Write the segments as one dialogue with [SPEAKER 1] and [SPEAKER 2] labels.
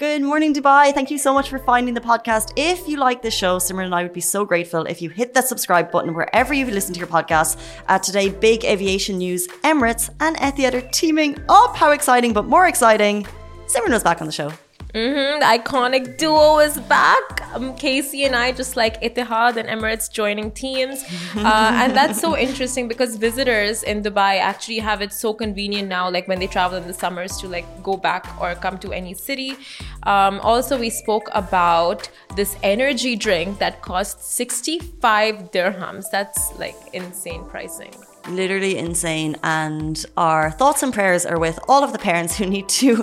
[SPEAKER 1] Good morning, Dubai. Thank you so much for finding the podcast. If you like the show, Simran and I would be so grateful if you hit that subscribe button wherever you listen to your podcast. Uh, today, big aviation news Emirates and Etihad are teaming up. How exciting, but more exciting. Simran was back on the show.
[SPEAKER 2] Mm-hmm. The iconic duo is back. Um, Casey and I, just like Etihad and Emirates, joining teams, uh, and that's so interesting because visitors in Dubai actually have it so convenient now. Like when they travel in the summers to like go back or come to any city. Um, also, we spoke about this energy drink that costs 65 dirhams. That's like insane pricing
[SPEAKER 1] literally insane. And our thoughts and prayers are with all of the parents who need to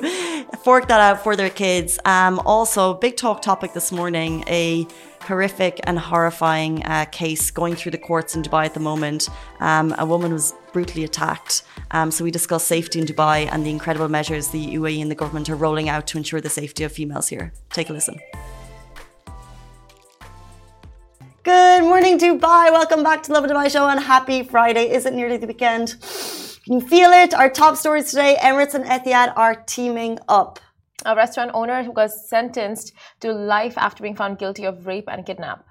[SPEAKER 1] fork that out for their kids. Um, also, big talk topic this morning a horrific and horrifying uh, case going through the courts in Dubai at the moment. Um, a woman was brutally attacked. Um, so we discuss safety in Dubai and the incredible measures the UAE and the government are rolling out to ensure the safety of females here. Take a listen. Morning, Dubai. Welcome back to Lovin Dubai Show and happy Friday. Is it nearly the weekend? Can you feel it? Our top stories today Emirates and Etihad are teaming up.
[SPEAKER 2] A restaurant owner who was sentenced to life after being found guilty of rape and kidnap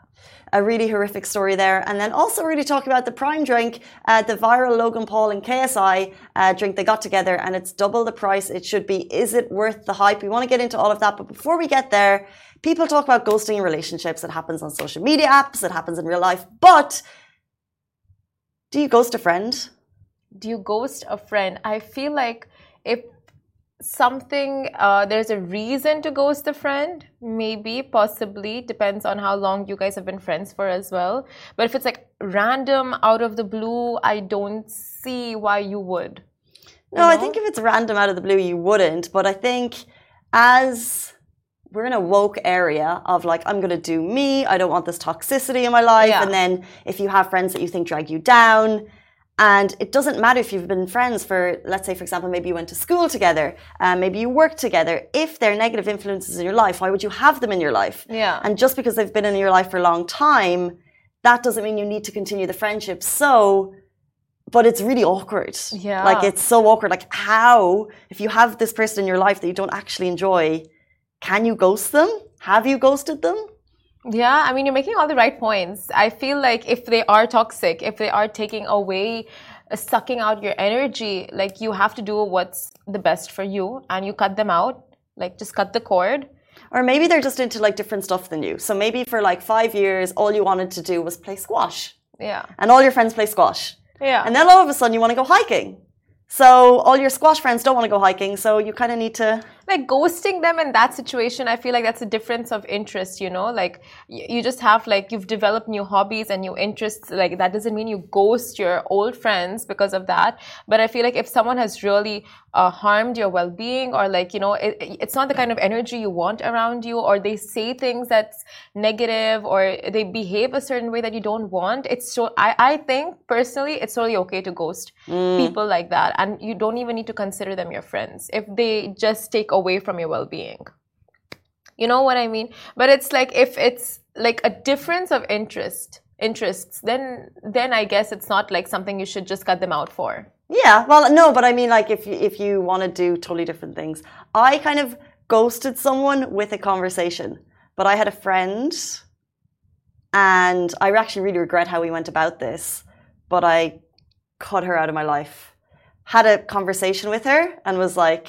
[SPEAKER 1] a really horrific story there. And then also really talking about the prime drink, uh, the viral Logan Paul and KSI uh, drink they got together, and it's double the price it should be. Is it worth the hype? We want to get into all of that, but before we get there, People talk about ghosting in relationships. It happens on social media apps. It happens in real life. But do you ghost a friend?
[SPEAKER 2] Do you ghost a friend? I feel like if something uh, there's a reason to ghost a friend maybe possibly depends on how long you guys have been friends for as well but if it's like random out of the blue i don't see why you would
[SPEAKER 1] no know? i think if it's random out of the blue you wouldn't but i think as we're in a woke area of like i'm going to do me i don't want this toxicity in my life yeah. and then if you have friends that you think drag you down and it doesn't matter if you've been friends for let's say for example maybe you went to school together uh, maybe you work together if they're negative influences in your life why would you have them in your life
[SPEAKER 2] yeah
[SPEAKER 1] and just because they've been in your life for a long time that doesn't mean you need to continue the friendship so but it's really awkward.
[SPEAKER 2] Yeah.
[SPEAKER 1] Like it's so awkward. Like how, if you have this person in your life that you don't actually enjoy, can you ghost them? Have you ghosted them?
[SPEAKER 2] Yeah, I mean, you're making all the right points. I feel like if they are toxic, if they are taking away, uh, sucking out your energy, like you have to do what's the best for you and you cut them out. Like just cut the cord.
[SPEAKER 1] Or maybe they're just into like different stuff than you. So maybe for like five years, all you wanted to do was play squash.
[SPEAKER 2] Yeah.
[SPEAKER 1] And all your friends play squash.
[SPEAKER 2] Yeah.
[SPEAKER 1] And then all of a sudden you want to go hiking. So all your squash friends don't want to go hiking, so you kind of need to
[SPEAKER 2] like ghosting them in that situation i feel like that's a difference of interest you know? Like you just have like you've developed new hobbies and new interests like that doesn't mean you ghost your old friends because of that. But i feel like if someone has really uh, harmed your well-being or like you know it, it's not the kind of energy you want around you or they say things that's negative or they behave a certain way that you don't want it's so i, I think personally it's totally okay to ghost mm. people like that and you don't even need to consider them your friends. If they just take away from your well-being. You know what i mean? But it's like if it's like a difference of interest interests then then i guess it's not like something you should just cut them out for.
[SPEAKER 1] Yeah well no but i mean like if you, if you want to do totally different things. I kind of ghosted someone with a conversation but i had a friend and i actually really regret how we went about this but i cut her out of my life. Had a conversation with her and was like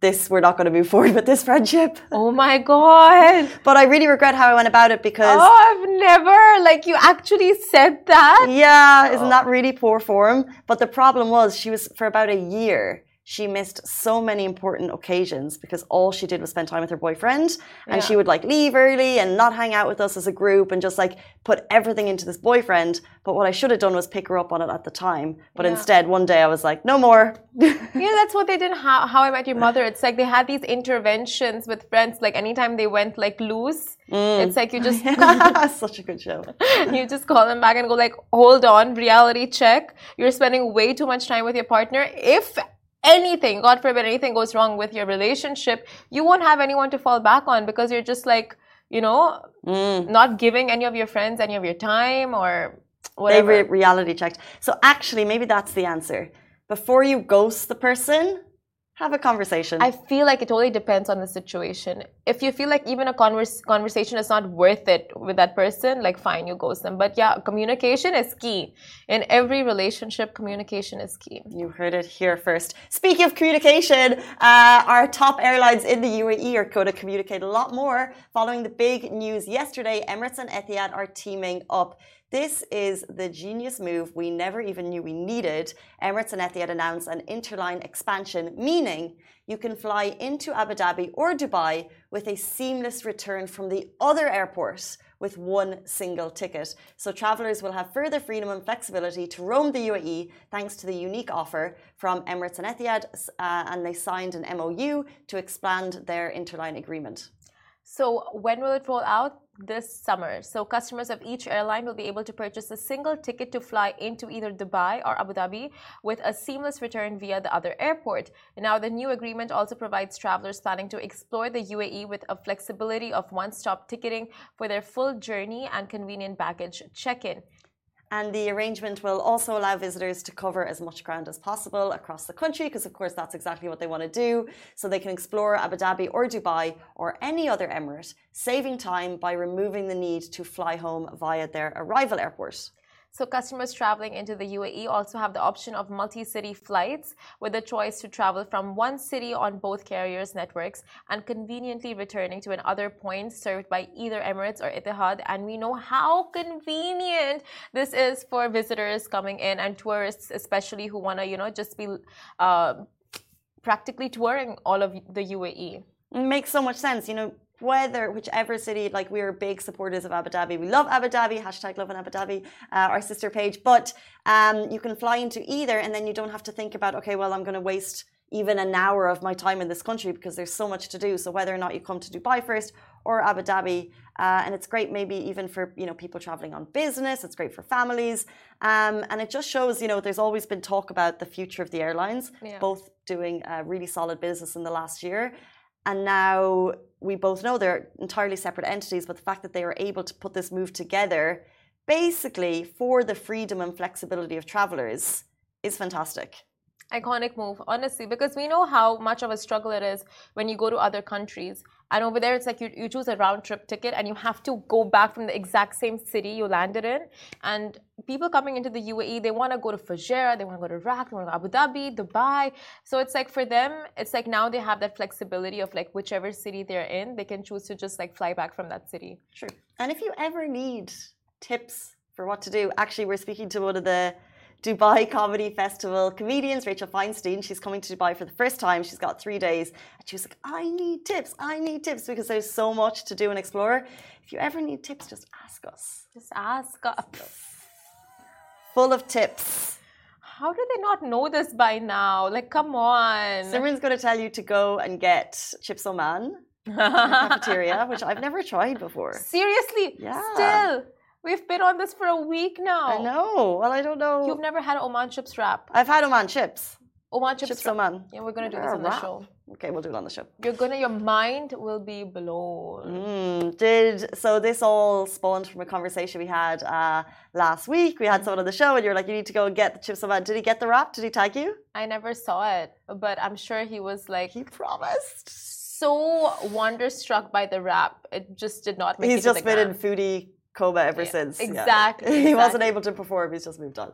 [SPEAKER 1] this we're not going to move forward with this friendship.
[SPEAKER 2] Oh my god.
[SPEAKER 1] but I really regret how I went about it because
[SPEAKER 2] Oh, I've never like you actually said that?
[SPEAKER 1] Yeah, isn't oh. that really poor form? But the problem was she was for about a year she missed so many important occasions because all she did was spend time with her boyfriend and yeah. she would like leave early and not hang out with us as a group and just like put everything into this boyfriend. But what i should have done was pick her up on it at the time. But yeah. instead one day i was like no more.
[SPEAKER 2] Yeah that's what they did how, how i met your mother. It's like they had these interventions with friends like anytime they went like loose mm. it's like you just
[SPEAKER 1] such a good show.
[SPEAKER 2] you just call them back and go like hold on reality check. You're spending way too much time with your partner. If anything, God forbid, anything goes wrong with your relationship, you won't have anyone to fall back on because you're just like, you know, mm. not giving any of your friends any of your time or whatever.
[SPEAKER 1] They re- reality checked. So actually, maybe that's the answer. Before you ghost the person, have a conversation.
[SPEAKER 2] I feel like it totally depends on the situation. If you feel like even a converse, conversation is not worth it with that person, like fine, you ghost them. But yeah, communication is key. In every relationship, communication is key.
[SPEAKER 1] You heard it here first. Speaking of communication, uh, our top airlines in the UAE are going to communicate a lot more following the big news yesterday. Emirates and Etihad are teaming up. This is the genius move we never even knew we needed. Emirates and Etihad announced an interline expansion, meaning you can fly into Abu Dhabi or Dubai with a seamless return from the other airport with one single ticket. So travelers will have further freedom and flexibility to roam the UAE thanks to the unique offer from Emirates and Etihad, uh, and they signed an MOU to expand their interline agreement.
[SPEAKER 2] So when will it roll out? this summer. So customers of each airline will be able to purchase a single ticket to fly into either Dubai or Abu Dhabi with a seamless return via the other airport. Now, the new agreement also provides travelers planning to explore the UAE with a flexibility of one-stop ticketing for their full journey and convenient baggage check-in.
[SPEAKER 1] And the arrangement will also allow visitors to cover as much ground as possible across the country, because of course that's exactly what they want to do. So they can explore Abu Dhabi or Dubai or any other emirate, saving time by removing the need to fly home via their arrival airport.
[SPEAKER 2] So customers traveling into the UAE also have the option of multi-city flights with the choice to travel from one city on both carriers' networks and conveniently returning to another point served by either Emirates or Etihad. And we know how convenient this is for visitors coming in and tourists, especially who want to, you know, just be uh, practically touring all of the UAE.
[SPEAKER 1] Makes so much sense. You know, whether whichever city, like we are big supporters of Abu Dhabi. We love Abu Dhabi, hashtag Lovin Abu Dhabi, uh, our sister page. But um, you can fly into either, and then you don't have to think about, okay, well, I'm going to waste even an hour of my time in this country because there's so much to do. So whether or not you come to Dubai first or Abu Dhabi, uh, and it's great maybe even for you know people traveling on business. It's great for families, um, and it just shows you know there's always been talk about the future of the airlines, yeah. both doing a really solid business in the last year, and now we both know they're entirely separate entities, but the fact that they are able to put this move together basically for the freedom and flexibility of travelers is fantastic.
[SPEAKER 2] Iconic move, honestly, because we know how much of a struggle it is when you go to other countries and over there, it's like you, you choose a round trip ticket and you have to go back from the exact same city you landed in. And people coming into the UAE, they want to go to Fujairah, they want to go to RAK, they want to go to Abu Dhabi, Dubai. So it's like for them, it's like now they have that flexibility of like whichever city they're in, they can choose to just like fly back from that city.
[SPEAKER 1] True. And if you ever need tips for what to do, actually, we're speaking to one of the Dubai Comedy Festival comedians, Rachel Feinstein. She's coming to Dubai for the first time. She's got three days. And she was like, I need tips. I need tips because there's so much to do and explore. If you ever need tips, just ask us.
[SPEAKER 2] Just ask us.
[SPEAKER 1] Full of tips.
[SPEAKER 2] How do they not know this by now? Like, come on.
[SPEAKER 1] Simran's going to tell you to go and get chips oman cafeteria, which I've never tried before.
[SPEAKER 2] Seriously?
[SPEAKER 1] Yeah.
[SPEAKER 2] Still. We've been on this for a week now.
[SPEAKER 1] I know. Well, I don't know.
[SPEAKER 2] You've never had Oman chips wrap.
[SPEAKER 1] I've had Oman chips.
[SPEAKER 2] Oman chips,
[SPEAKER 1] chips Oman.
[SPEAKER 2] Yeah, we're gonna do this on the show.
[SPEAKER 1] Okay, we'll do it on the show.
[SPEAKER 2] You're gonna, your mind will be blown.
[SPEAKER 1] Mm, did so? This all spawned from a conversation we had uh, last week. We had someone on the show, and you're like, "You need to go and get the chips Oman." Did he get the wrap? Did he tag you?
[SPEAKER 2] I never saw it, but I'm sure he was like,
[SPEAKER 1] he promised.
[SPEAKER 2] So wonderstruck by the wrap, it just did not make.
[SPEAKER 1] He's just been in foodie coma ever yeah, since.
[SPEAKER 2] Exactly,
[SPEAKER 1] yeah.
[SPEAKER 2] exactly.
[SPEAKER 1] He wasn't able to perform. He's just moved on.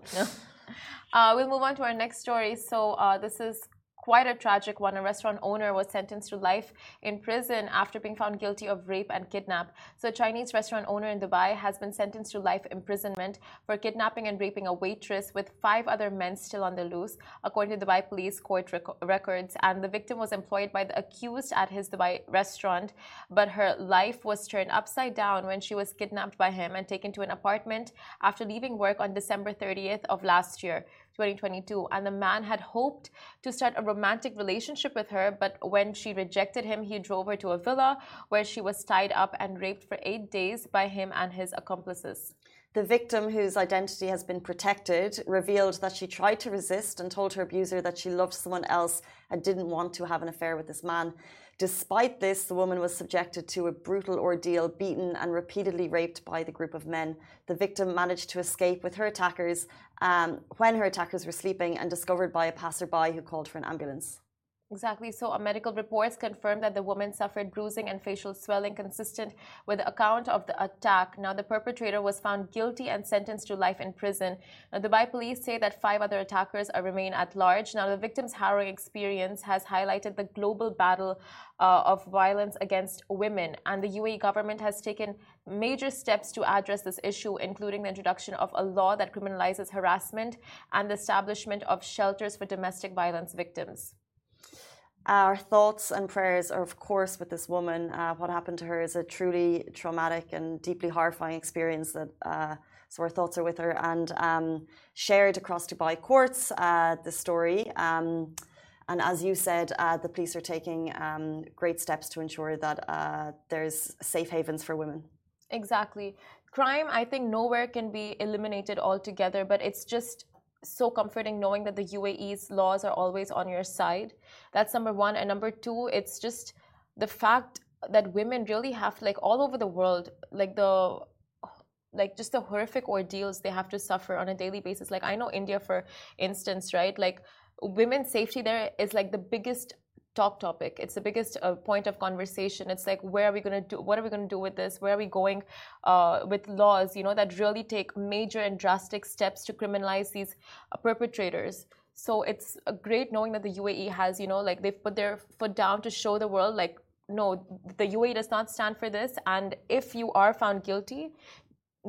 [SPEAKER 2] uh, we'll move on to our next story. So uh, this is quite a tragic one. A restaurant owner was sentenced to life in prison after being found guilty of rape and kidnap. So, a Chinese restaurant owner in Dubai has been sentenced to life imprisonment for kidnapping and raping a waitress with five other men still on the loose, according to Dubai police court rec records. And the victim was employed by the accused at his Dubai restaurant, but her life was turned upside down when she was kidnapped by him and taken to an apartment after leaving work on December 30th of last year. 2022 and the man had hoped to start a romantic relationship with her but when she rejected him he drove her to a villa where she was tied up and raped for 8 days by him and his accomplices
[SPEAKER 1] the victim, whose identity has been protected, revealed that she tried to resist and told her abuser that she loved someone else and didn't want to have an affair with this man. Despite this, the woman was subjected to a brutal ordeal, beaten and repeatedly raped by the group of men. The victim managed to escape with her attackers um, when her attackers were sleeping and discovered by a passerby who called for an ambulance.
[SPEAKER 2] Exactly. So, A medical reports confirmed that the woman suffered bruising and facial swelling consistent with the account of the attack. Now, the perpetrator was found guilty and sentenced to life in prison. Now, Dubai police say that five other attackers are remain at large. Now, the victim's harrowing experience has highlighted the global battle uh, of violence against women, and the UAE government has taken major steps to address this issue, including the introduction of a law that criminalizes harassment and the establishment of shelters for domestic violence victims.
[SPEAKER 1] Our thoughts and prayers are, of course, with this woman. Uh, what happened to her is a truly traumatic and deeply horrifying experience. That uh, so our thoughts are with her and um, shared across Dubai courts. Uh, the story, um, and as you said, uh, the police are taking um, great steps to ensure that uh, there's safe havens for women.
[SPEAKER 2] Exactly, crime. I think nowhere can be eliminated altogether, but it's just so comforting knowing that the UAE's laws are always on your side. That's number one. And number two, it's just the fact that women really have like all over the world, like the like just the horrific ordeals they have to suffer on a daily basis. Like I know India, for instance, right? Like women's safety there is like the biggest talk topic. It's the biggest uh, point of conversation. It's like, where are we going to do? What are we going to do with this? Where are we going uh, with laws? You know, that really take major and drastic steps to criminalize these uh, perpetrators. So it's great knowing that the UAE has, you know, like they've put their foot down to show the world, like, no, the UAE does not stand for this. And if you are found guilty,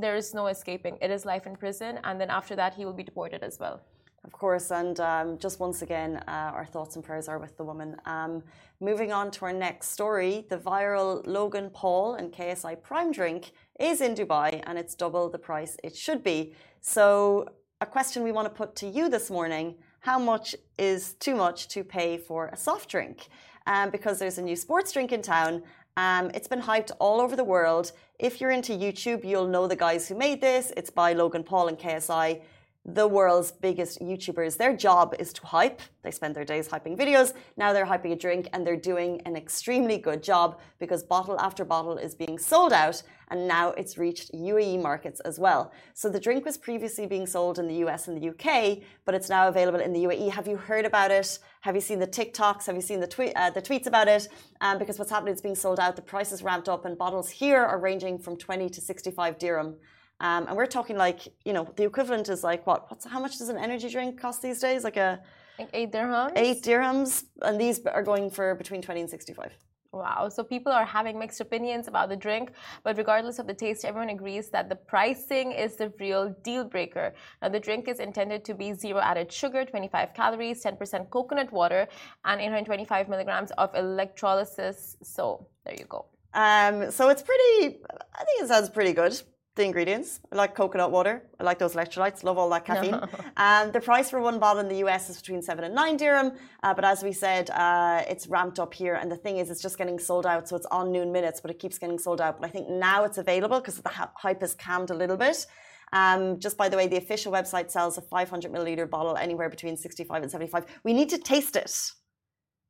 [SPEAKER 2] there is no escaping. It is life in prison, and then after that, he will be deported as well.
[SPEAKER 1] Of course, and um, just once again, uh, our thoughts and prayers are with the woman. Um, moving on to our next story, the viral Logan Paul and KSI Prime drink is in Dubai and it's double the price it should be. So, a question we want to put to you this morning how much is too much to pay for a soft drink? Um, because there's a new sports drink in town. Um, it's been hyped all over the world. If you're into YouTube, you'll know the guys who made this. It's by Logan Paul and KSI the world's biggest YouTubers. Their job is to hype. They spend their days hyping videos. Now they're hyping a drink and they're doing an extremely good job because bottle after bottle is being sold out and now it's reached UAE markets as well. So the drink was previously being sold in the US and the UK, but it's now available in the UAE. Have you heard about it? Have you seen the TikToks? Have you seen the, uh, the tweets about it? Um, because what's happening, is being sold out. The price is ramped up and bottles here are ranging from 20 to 65 dirham. Um, and we're talking like, you know, the equivalent is like what? What's how much does an energy drink cost these days? Like a
[SPEAKER 2] like eight dirhams.
[SPEAKER 1] Eight dirhams, and these are going for between twenty and sixty-five.
[SPEAKER 2] Wow. So people are having mixed opinions about the drink, but regardless of the taste, everyone agrees that the pricing is the real deal breaker. Now, the drink is intended to be zero added sugar, 25 calories, 10% coconut water, and 825 milligrams of electrolytes. So there you go.
[SPEAKER 1] Um, so it's pretty, I think it sounds pretty good the ingredients. I like coconut water. I like those electrolytes. Love all that caffeine. and the price for one bottle in the US is between seven and nine dirham. Uh, but as we said, uh, it's ramped up here. And the thing is, it's just getting sold out. So it's on noon minutes, but it keeps getting sold out. But I think now it's available because the hype has calmed a little bit. Um, just by the way, the official website sells a 500 milliliter bottle anywhere between 65 and 75. We need to taste it.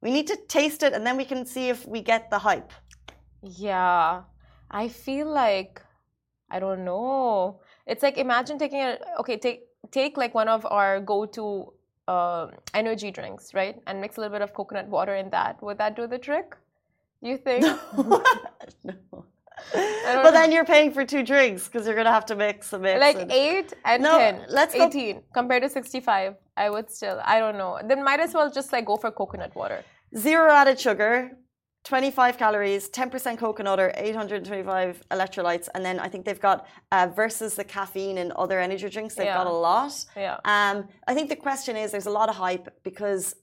[SPEAKER 1] We need to taste it, and then we can see if we get the hype.
[SPEAKER 2] Yeah, I feel like I don't know. It's like imagine taking a okay, take take like one of our go-to uh, energy drinks, right, and mix a little bit of coconut water in that. Would that do the trick? You think?
[SPEAKER 1] no. But know. then you're paying for two drinks because you're gonna have to mix a mix.
[SPEAKER 2] Like and... eight and no, ten. Let's eighteen go... compared to sixty-five. I would still. I don't know. Then might as well just like go for coconut water.
[SPEAKER 1] Zero added sugar, 25 calories, 10% coconut or 825 electrolytes. And then I think they've got uh, versus the caffeine and other energy drinks, they've yeah. got a lot.
[SPEAKER 2] Yeah.
[SPEAKER 1] Um, I think the question is there's a lot of hype because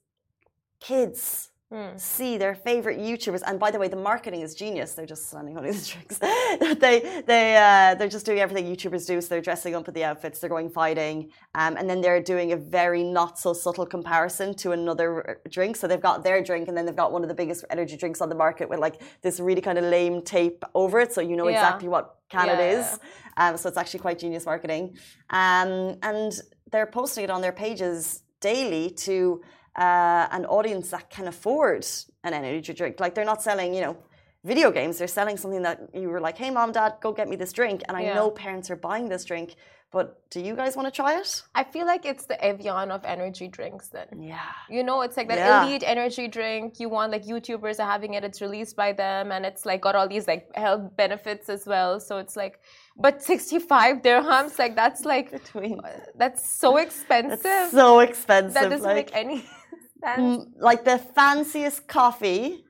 [SPEAKER 1] kids Mm. see their favorite YouTubers. And by the way, the marketing is genius. They're just standing on these tricks. they they uh, they're just doing everything YouTubers do. So they're dressing up with the outfits. They're going fighting, um, and then they're doing a very not so subtle comparison to another drink. So they've got their drink, and then they've got one of the biggest energy drinks on the market with like this really kind of lame tape over it, so you know yeah. exactly what can yeah, it is. Yeah. Um, so it's actually quite genius marketing. Um, and they're posting it on their pages daily to uh, an audience that can afford an energy drink. Like they're not selling, you know, video games. They're selling something that you were like, hey, mom, dad, go get me this drink. And I yeah. know parents are buying this drink But do you guys want to try it?
[SPEAKER 2] I feel like it's the Evian of energy drinks then.
[SPEAKER 1] Yeah.
[SPEAKER 2] You know, it's like that
[SPEAKER 1] Yeah.
[SPEAKER 2] elite energy drink. You want like YouTubers are having it. It's released by them, and it's like got all these like health benefits as well. So it's like, but sixty five dirhams, like that's like
[SPEAKER 1] Between.
[SPEAKER 2] that's so expensive.
[SPEAKER 1] It's so expensive.
[SPEAKER 2] that doesn't
[SPEAKER 1] like,
[SPEAKER 2] make any.
[SPEAKER 1] Mm, like the fanciest coffee.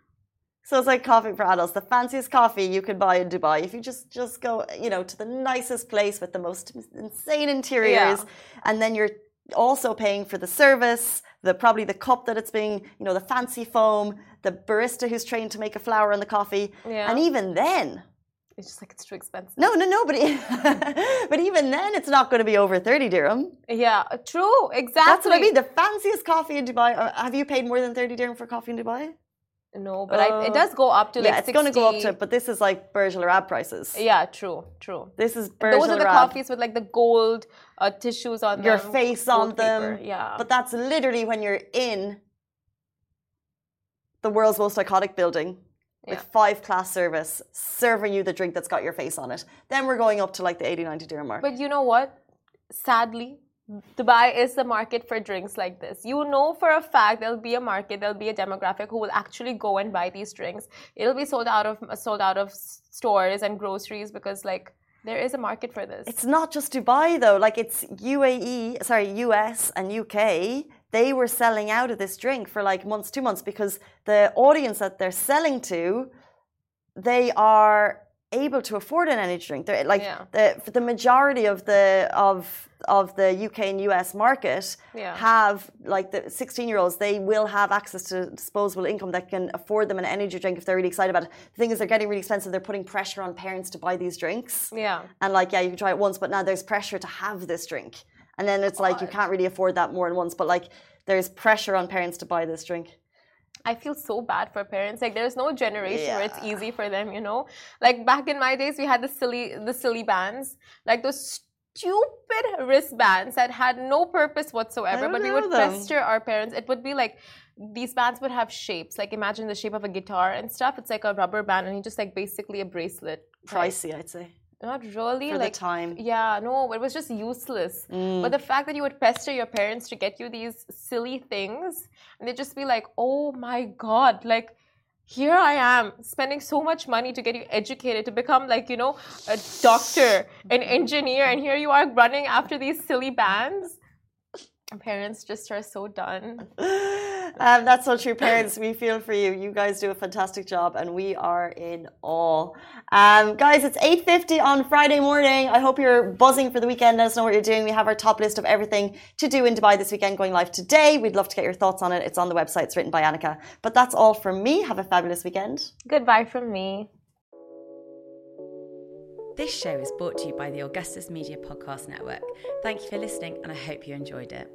[SPEAKER 1] So it's like coffee for adults. The fanciest coffee you could buy in Dubai. If you just just go, you know, to the nicest place with the most insane interiors, and then you're also paying for the service, the probably the cup that it's being, you know, the fancy foam, the barista who's trained to make a flower in the coffee,
[SPEAKER 2] Yeah.
[SPEAKER 1] and even then,
[SPEAKER 2] It's just like it's too expensive.
[SPEAKER 1] no, no, no, but, but even then, it's not going to be over thirty dirham.
[SPEAKER 2] Yeah, true. Exactly.
[SPEAKER 1] That's what I mean. The fanciest coffee in Dubai. uh, Have you paid more than thirty dirham for coffee in Dubai?
[SPEAKER 2] No, but I, it
[SPEAKER 1] Uh,
[SPEAKER 2] does go up to like
[SPEAKER 1] yeah, it's going to go up to, but this is like Burj Al Arab prices.
[SPEAKER 2] Yeah, true, true.
[SPEAKER 1] This is Burj
[SPEAKER 2] Those
[SPEAKER 1] Al
[SPEAKER 2] are the
[SPEAKER 1] Arab.
[SPEAKER 2] coffees with like the gold uh, tissues on
[SPEAKER 1] Your
[SPEAKER 2] them.
[SPEAKER 1] face on them.
[SPEAKER 2] paper, Yeah.
[SPEAKER 1] But that's literally when you're in the world's most iconic building with
[SPEAKER 2] Yeah.
[SPEAKER 1] five class service serving you the drink that's got your face on it. Then we're going up to like the 80, 90 dirham mark.
[SPEAKER 2] But you know what? Sadly, Dubai is the market for drinks like this. You know for a fact there'll be a market, there'll be a demographic who will actually go and buy these drinks. It'll be sold out of sold out of stores and groceries because like there is a market for this.
[SPEAKER 1] It's not just Dubai though. Like it's UAE, sorry, US and UK. They were selling out of this drink for like months, two months, because the audience that they're selling to, they are able to afford an energy drink. They're like
[SPEAKER 2] Yeah.
[SPEAKER 1] the for the majority of the of of the UK and US market
[SPEAKER 2] Yeah.
[SPEAKER 1] have like the 16 year olds, they will have access to disposable income that can afford them an energy drink if they're really excited about it. The thing is they're getting really expensive. They're putting pressure on parents to buy these drinks.
[SPEAKER 2] yeah.
[SPEAKER 1] And like, yeah, you can try it once, but now there's pressure to have this drink. And then it's like you can't really afford that more than once. But like there's pressure on parents to buy this drink.
[SPEAKER 2] I feel so bad for parents. Like there's no generation where it's easy for them, you know? Like back in my days we had the silly the Silly Bandz. Like those stupid wristbands that had no purpose whatsoever. But we would
[SPEAKER 1] them.
[SPEAKER 2] pester our parents. It would be like these bands would have shapes. Like imagine the shape of a guitar and stuff. It's like a rubber band and you just like basically a bracelet.
[SPEAKER 1] Pricey, I'd say.
[SPEAKER 2] Not really.
[SPEAKER 1] For
[SPEAKER 2] like
[SPEAKER 1] the time.
[SPEAKER 2] Yeah, no, it was just useless.
[SPEAKER 1] Mm.
[SPEAKER 2] But the fact that you would pester your parents to get you these silly things, and they'd just be like, oh my God, like, here I am spending so much money to get you educated to become, like, you know, a doctor, an engineer, and here you are running after these Silly Bandz. Parents just are so done.
[SPEAKER 1] Um, that's so true, parents. We feel for you. You guys do a fantastic job, and we are in awe. Um, guys, it's eight fifty on Friday morning. I hope you're buzzing for the weekend. Let us know what you're doing. We have our top list of everything to do in Dubai this weekend going live today. We'd love to get your thoughts on it. It's on the website. It's written by Annika. But that's all from me. Have a fabulous weekend.
[SPEAKER 2] Goodbye from me.
[SPEAKER 3] This show is brought to you by the Augustus Media Podcast Network. Thank you for listening, and I hope you enjoyed it.